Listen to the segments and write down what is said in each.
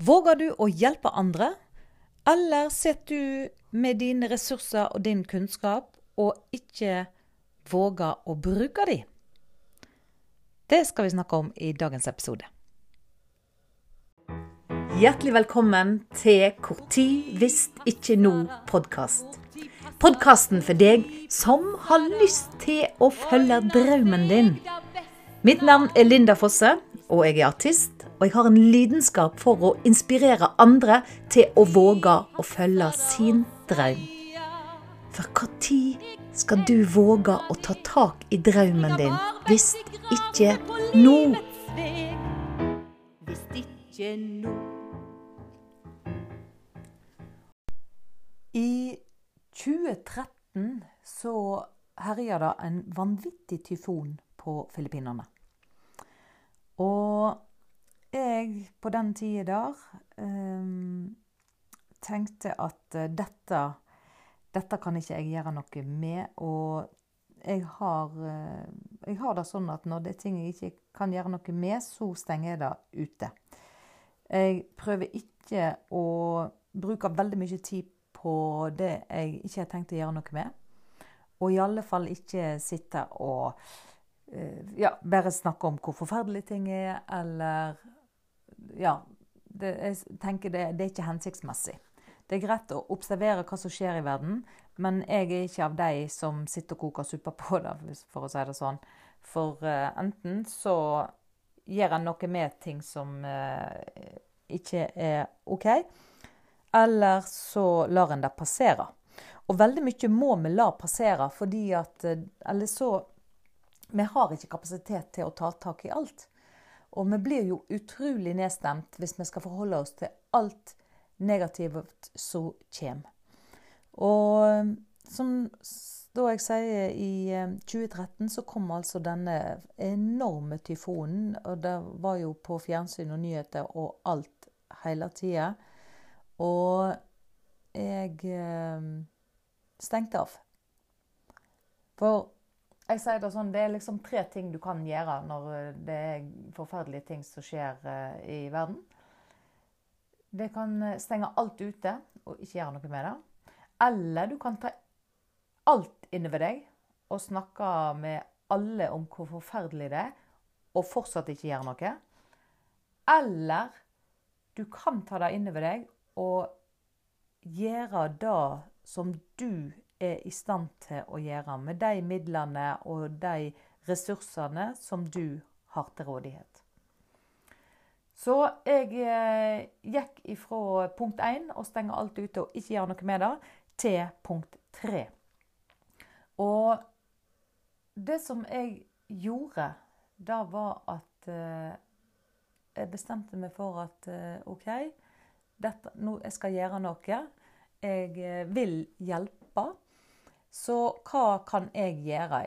Våger du å hjelpe andre, eller sitter du med dine ressurser og din kunnskap og ikke våger å bruke dem? Det skal vi snakke om i dagens episode. Hjertelig velkommen til Hvor tid hvis ikke nå-podkast. Podkasten for deg som har lyst til å følge drømmen din. Mitt navn er Linda Fosse, og jeg er artist. Og jeg har en lidenskap for å inspirere andre til å våge å følge sin drøm. For når skal du våge å ta tak i drømmen din, hvis ikke nå? Hvis ikke nå. I 2013 så herja det en vanvittig tyfon på Filippinene. Og jeg på den tida der um, tenkte at uh, dette, dette kan ikke jeg gjøre noe med. Og jeg har, uh, jeg har det sånn at når det er ting jeg ikke kan gjøre noe med, så stenger jeg det ute. Jeg prøver ikke å bruke veldig mye tid på det jeg ikke har tenkt å gjøre noe med. Og i alle fall ikke sitte og Eh, ja, bare snakke om hvor forferdelige ting er, eller Ja. Det, jeg tenker det, det, er ikke hensiktsmessig. Det er greit å observere hva som skjer i verden, men jeg er ikke av de som sitter og koker suppe på det, for å si det sånn. For uh, enten så gjør en noe med ting som uh, ikke er OK, eller så lar en det passere. Og veldig mye må vi la passere, fordi at Eller så vi har ikke kapasitet til å ta tak i alt. Og vi blir jo utrolig nedstemt hvis vi skal forholde oss til alt negativt som kommer. Og eh, som da jeg sier i 2013 eh, så kom altså denne enorme tyfonen. Og det var jo på fjernsyn og nyheter og alt hele tida. Og jeg eh, stengte av. For jeg sier det sånn, det er liksom tre ting du kan gjøre når eh, det er forferdelige ting som skjer eh, i verden. Det kan eh, stenge alt ute og ikke gjøre noe med det. Eller du kan ta alt innover deg og snakke med alle om hvor forferdelig det er, og fortsatt ikke gjøre noe. Eller du kan ta det innover deg og gjøre det som du er i stand til å gjøre med de midlene og de ressursene som du har til rådighet. Så jeg eh, gikk ifra punkt 1, å stenge alt ute og ikke gjøre noe med det, til punkt 3. Og det som jeg gjorde, da var at eh, jeg bestemte meg for at eh, OK, dette, nå, jeg skal gjøre noe. Jeg vil hjelpe. Så hva kan jeg gjøre?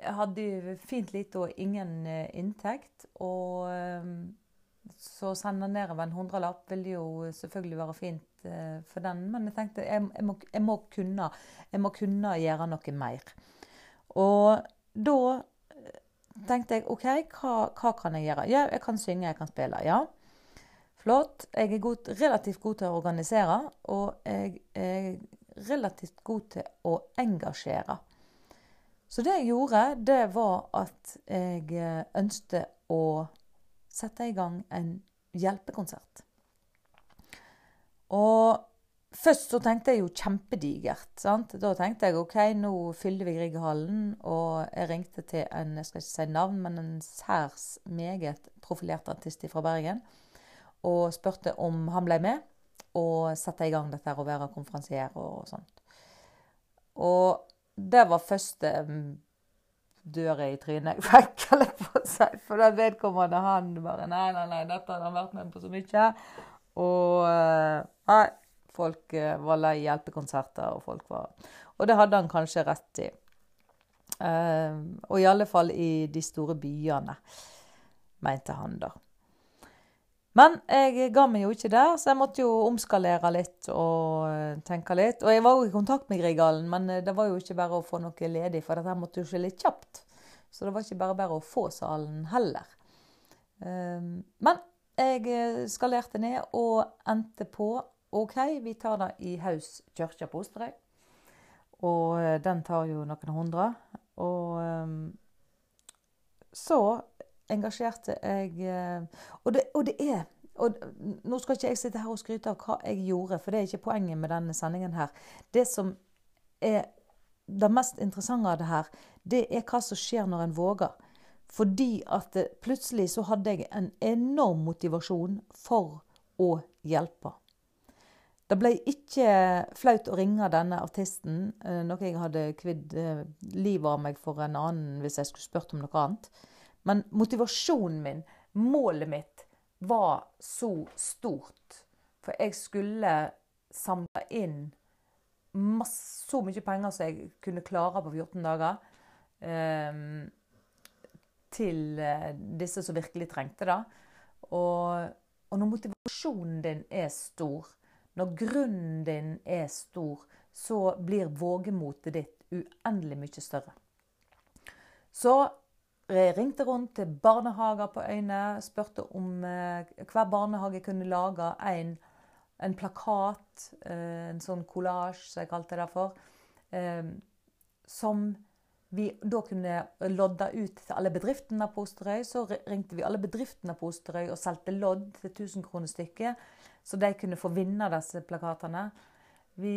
Jeg hadde fint lite og ingen eh, inntekt. Og eh, så sende nedover en hundrelapp ville jo selvfølgelig være fint eh, for den. Men jeg tenkte jeg, jeg, må, jeg, må kunne, jeg må kunne gjøre noe mer. Og da tenkte jeg OK, hva, hva, kan jeg gjøre? Ja, jeg kan synge, jeg kan spille. Ja. Flott. Jeg er god, relativt god til å organisere, og jeg er relativt god til å engasjere. Så det jeg gjorde, det var at jeg eh, ønsket å sette i gang en hjelpekonsert. Og først så tenkte jeg jo kjempedigert. sant? Da tenkte jeg OK, nå fyller vi Grieghallen. Og jeg ringte til en jeg skal ikke si navn, men en særs meget profilert artist fra Bergen. Og spurte om han ble med og sette i gang dette å være konferansier og sånt. Og det var første mm, døra i trynet jeg fikk, eller på seg. For da vedkommende han bare Nei, nei, nei, dette har han vært med på så mye. Og eh, nei, folk eh, var lei hjelpekonserter, og folk var Og det hadde han kanskje rett i. Uh, og i alle fall i de store byene, mente han da. Men jeg ga meg jo ikke der, så jeg måtte jo omskalere litt og eh, tenke litt. Og jeg var jo i kontakt med Grieghallen, men eh, det var jo ikke bare å få noe ledig, for dette måtte jo skje litt kjapt. Så det var ikke bare bare å få salen heller. Ehm, men jeg eh, skalerte ned og endte på OK, vi tar det i Haus kirke på Osterøy. Og den tar jo noen hundre. Og um, så engasjerte jeg og det, og det, er og Nå skal ikke jeg sitte her og skryte av hva jeg gjorde, for det er ikke poenget med denne sendingen her. Det som er det mest interessante av det her, det er hva som skjer når en våger. Fordi at plutselig så hadde jeg en enorm motivasjon for å hjelpe. Det ble ikke flaut å ringe denne artisten, eh, noe jeg hadde kvidd eh, livet av meg for en annen hvis jeg skulle spurt om noe annet. Men motivasjonen min, målet mitt, var så stort. For jeg skulle samle inn masse, så mye penger som jeg kunne klare på 14 dager. Um, til eh, disse som virkelig trengte det. Og, og, når motivasjonen din er stor, når grunnen din er stor, så blir vågemotet ditt uendelig mye større. Så ringte rundt til barnehager på øyene, spurte om eh, hver barnehage kunne lage en, en plakat, eh, en sånn kollasj som jeg kalte det for, eh, som vi da kunne lodde ut til alle bedriftene på Osterøy. Så ringte vi alle bedriftene på Osterøy og solgte lodd til 1000 kroner stykket, så de kunne få vinne disse plakatene. Vi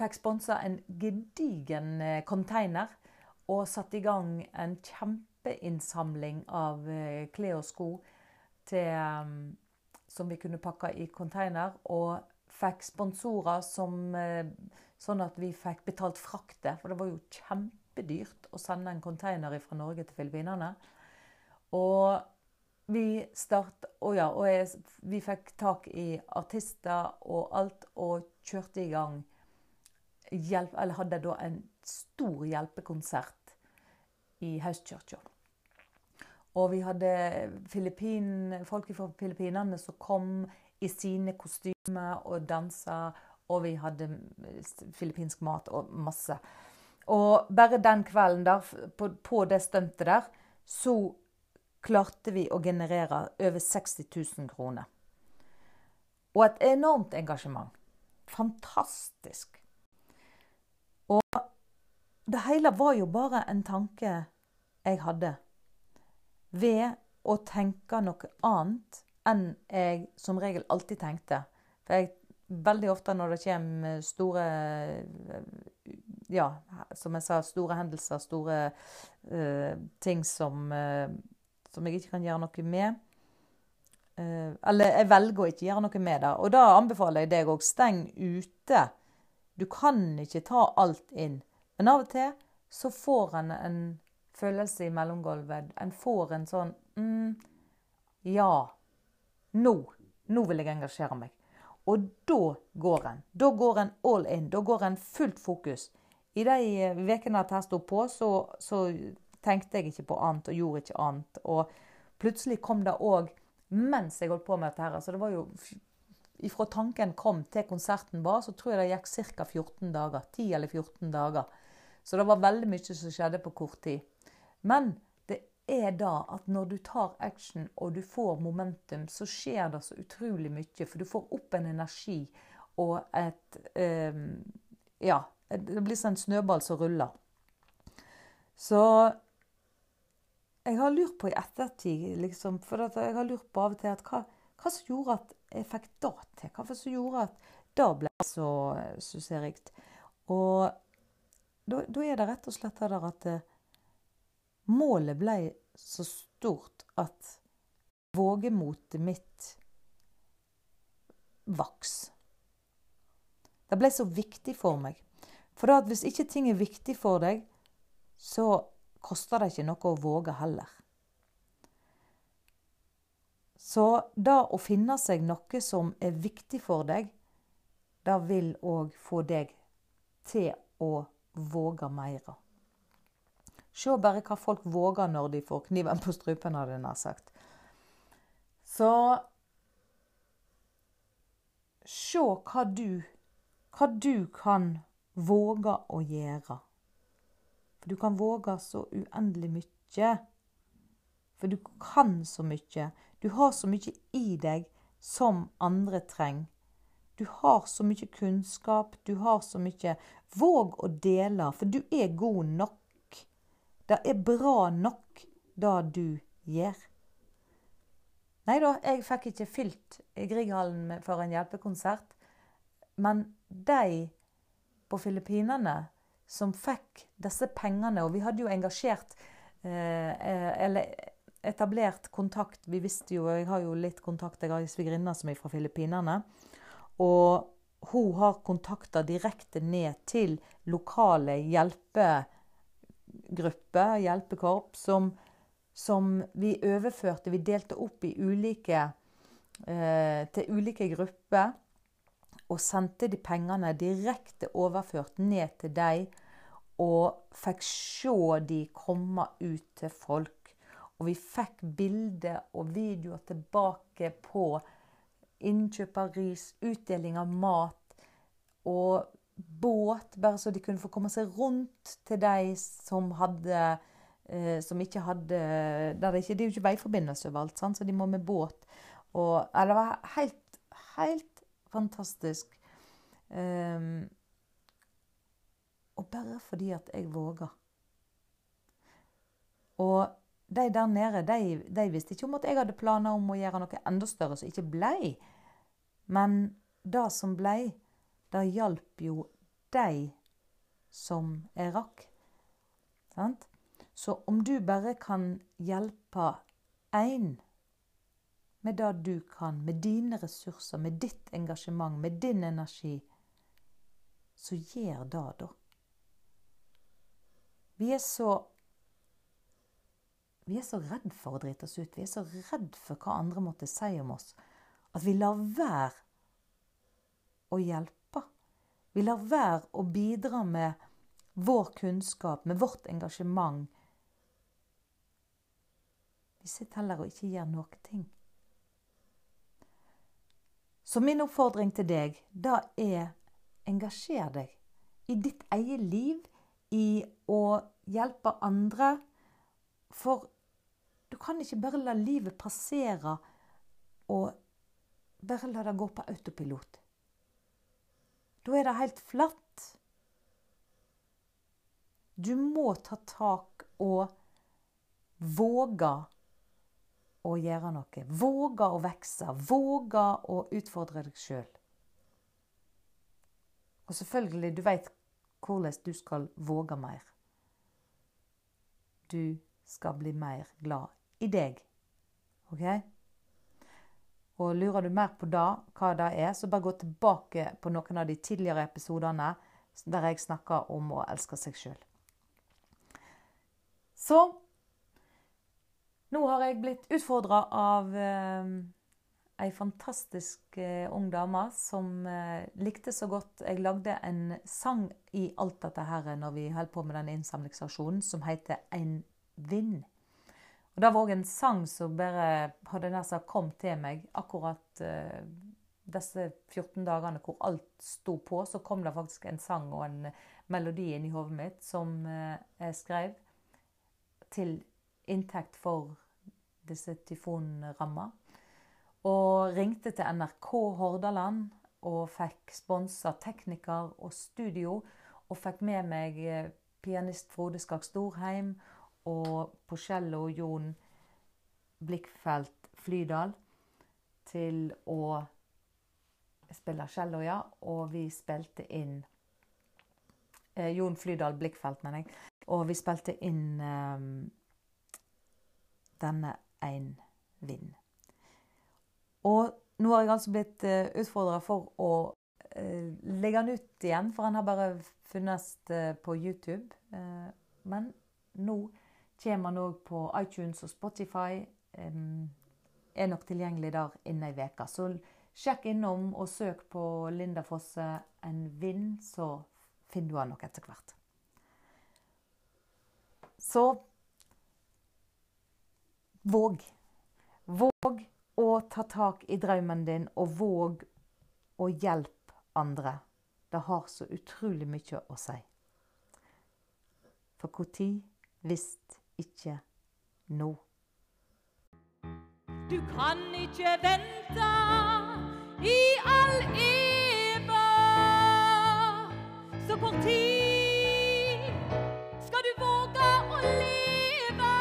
fikk sponsa en gedigen container og satte i gang en kjempeinnsamling av klær og sko til, um, som vi kunne pakke i container. Og fikk sponsorer som uh, Sånn at vi fikk betalt frakte, for det var jo kjempedyrt å sende en container fra Norge til Filippinene. Og vi start, og ja, og jeg, vi fikk tak i artister og alt, og kjørte i gang hjelp, Eller hadde da en stor hjelpekonsert i Høstkirka. Og vi hadde Filippin, folk fra Filippinene som kom i sine kostymer og dansa og vi hadde filippinsk mat og masse. Og bare den kvelden der, på, på det stuntet der, så klarte vi å generere over 60 000 kroner. Og et enormt engasjement. Fantastisk. Og det hele var jo bare en tanke jeg hadde. Ved å tenke noe annet enn jeg som regel alltid tenkte. For jeg veldig ofte når det kommer store Ja, som jeg sa, store hendelser, store uh, ting som, uh, som jeg ikke kan gjøre noe med. Uh, eller jeg velger å ikke gjøre noe med det. Og da anbefaler jeg deg òg steng ute. Du kan ikke ta alt inn. Men av og til så får en en følelse i mellomgulvet. En får en sånn mm, Ja, nå. Nå vil jeg engasjere meg. Og da går en. Da går en all in. Da går en fullt fokus. I de ukene at jeg sto på, så, så, tenkte jeg ikke på annet og gjorde ikke annet. Og plutselig kom det òg mens jeg holdt på med dette her. Altså det var jo Ifra tanken kom til konserten var, så tror jeg det gikk ca. 14 dager. 10 eller 14 dager. Så det var veldig mye som skjedde på kort tid. Men det er da at når du tar action og du får momentum, så skjer det så utrolig mye. For du får opp en energi og et eh, Ja, det blir sånn snøball som ruller. Så jeg har lurt på i ettertid, liksom, for jeg har lurt på av og til at hva, hva som gjorde at jeg fikk det til? Hva som gjorde at det ble så suksessrikt? Og da, er det rett og slett det der at eh, målet ble så stort at vågemotet mitt vaks. Det ble så viktig for meg. For da at hvis ikke ting er viktig for deg, så koster det ikke noe å våge heller. Så da å finne seg noe som er viktig for deg, det vil òg få deg til å våge mer. Se bare hva folk våger når de får kniven på strupen, hadde jeg nær sagt. Så Se hva du, hva du kan våge å gjøre. For du kan våge så uendelig mye For du kan så mye. Du har så mye i deg som andre trenger. Du har så mye kunnskap, du har så mye Våg å dele, for du er god nok. Det er bra nok, det du gjør. Nei da, jeg fikk ikke fylt Grieghallen for en hjelpekonsert. Men de på Filippinene som fikk disse pengene Og vi hadde jo engasjert eh, Eller etablert kontakt. Vi visste jo, Jeg har jo litt kontakt, jeg har ei svigerinne som er fra Filippinene. Og hun har kontakta direkte ned til lokale hjelpegrupper, hjelpekorps, som, som vi overførte. Vi delte opp ulike, eh, til ulike grupper. Og sendte de pengene direkte overført ned til dem. Og fikk se de komme ut til folk. Og vi fikk bilder og videoer tilbake på innkjøp av ris, utdeling av mat og båt, bare så de kunne få komme seg rundt til de som hadde eh, Som ikke hadde det, ikke, det er jo ikke veiforbindelse overalt, så de må med båt. Og, det var helt, helt fantastisk. Um, og bare fordi at jeg våga. Og de der nede de, de, visste ikke om at jeg hadde planer om å gjøre noe enda større som ikke blei. Men det som blei, det hjalp jo de som jeg rakk. Sant? Så om du bare kan hjelpe én med det du kan, med dine ressurser, med ditt engasjement, med din energi, så gjør det, da. Vi er så vi er så redd for å drite oss ut. Vi er så redd for hva andre måtte si om oss. At vi lar være å hjelpe. Vi lar være å bidra med vår kunnskap, med vårt engasjement. Vi sitter heller og ikke gjør noen ting. Så min oppfordring til deg, da er engasjer deg i ditt eget liv, i å hjelpe andre. For du kan ikke bare la livet passere og bare la det gå på autopilot. Da er det helt flatt. Du må ta tak og våge å gjøre noe. Våge å vokse. Våge å utfordre deg sjøl. Og selvfølgelig, du veit hvordan du skal våge mer. Du skal bli mer glad i deg. OK? Og lurer du mer på da, hva det er, så bare gå tilbake på noen av de tidligere episodene der jeg snakker om å elske seg sjøl. Så nå har jeg blitt utfordra av eh, ei fantastisk eh, ung dame som eh, likte så godt Jeg lagde en sang i alt dette her når vi holdt på med den innsamlingsaksjonen, som heter En vind. Og Det var òg en sang som bare hadde nær sagt kom til meg akkurat uh, disse 14 dagene hvor alt sto på. Så kom det faktisk en sang og en melodi inn i hodet mitt som uh, jeg skrev til inntekt for disse tyfonramma. Og ringte til NRK Hordaland og fikk sponsa tekniker og studio. Og fikk med meg eh, pianist Frode Skak Storheim og på cello Jon Blikkfelt Flydal til å spille cello, ja. Og vi spilte inn eh, Jon Flydal Blikkfelt, mener jeg. Og vi spilte inn eh, denne Ein vind. Og nå har jeg altså blitt eh, utfordra for å uh, legge den ut igjen, for han har bare funnes uh, på YouTube. Uh, men nå kommer han òg på iTunes og Spotify. Er nok tilgjengelig der innen ei uke. Så sjekk innom og søk på Linda Fosse en vind, så finner du han nok etter hvert. Så våg. Våg å ta tak i drømmen din, og våg å hjelpe andre. Det har så utrolig mye å si. For når hvis ikke nå. Du kan ikke vente i all eva. Så kort tid skal du våge å leve.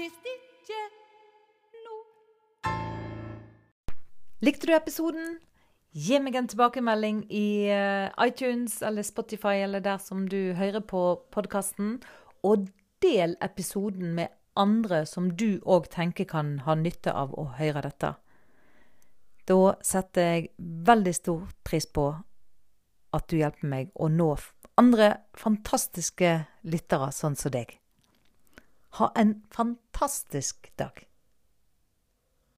Hvis ikke nå. Likte du episoden? Gi meg en tilbakemelding i eh, iTunes eller Spotify eller der som du hører på podkasten. Og del episoden med andre som du òg tenker kan ha nytte av å høre dette. Da setter jeg veldig stor pris på at du hjelper meg å nå andre fantastiske lyttere sånn som deg. Ha en fantastisk dag.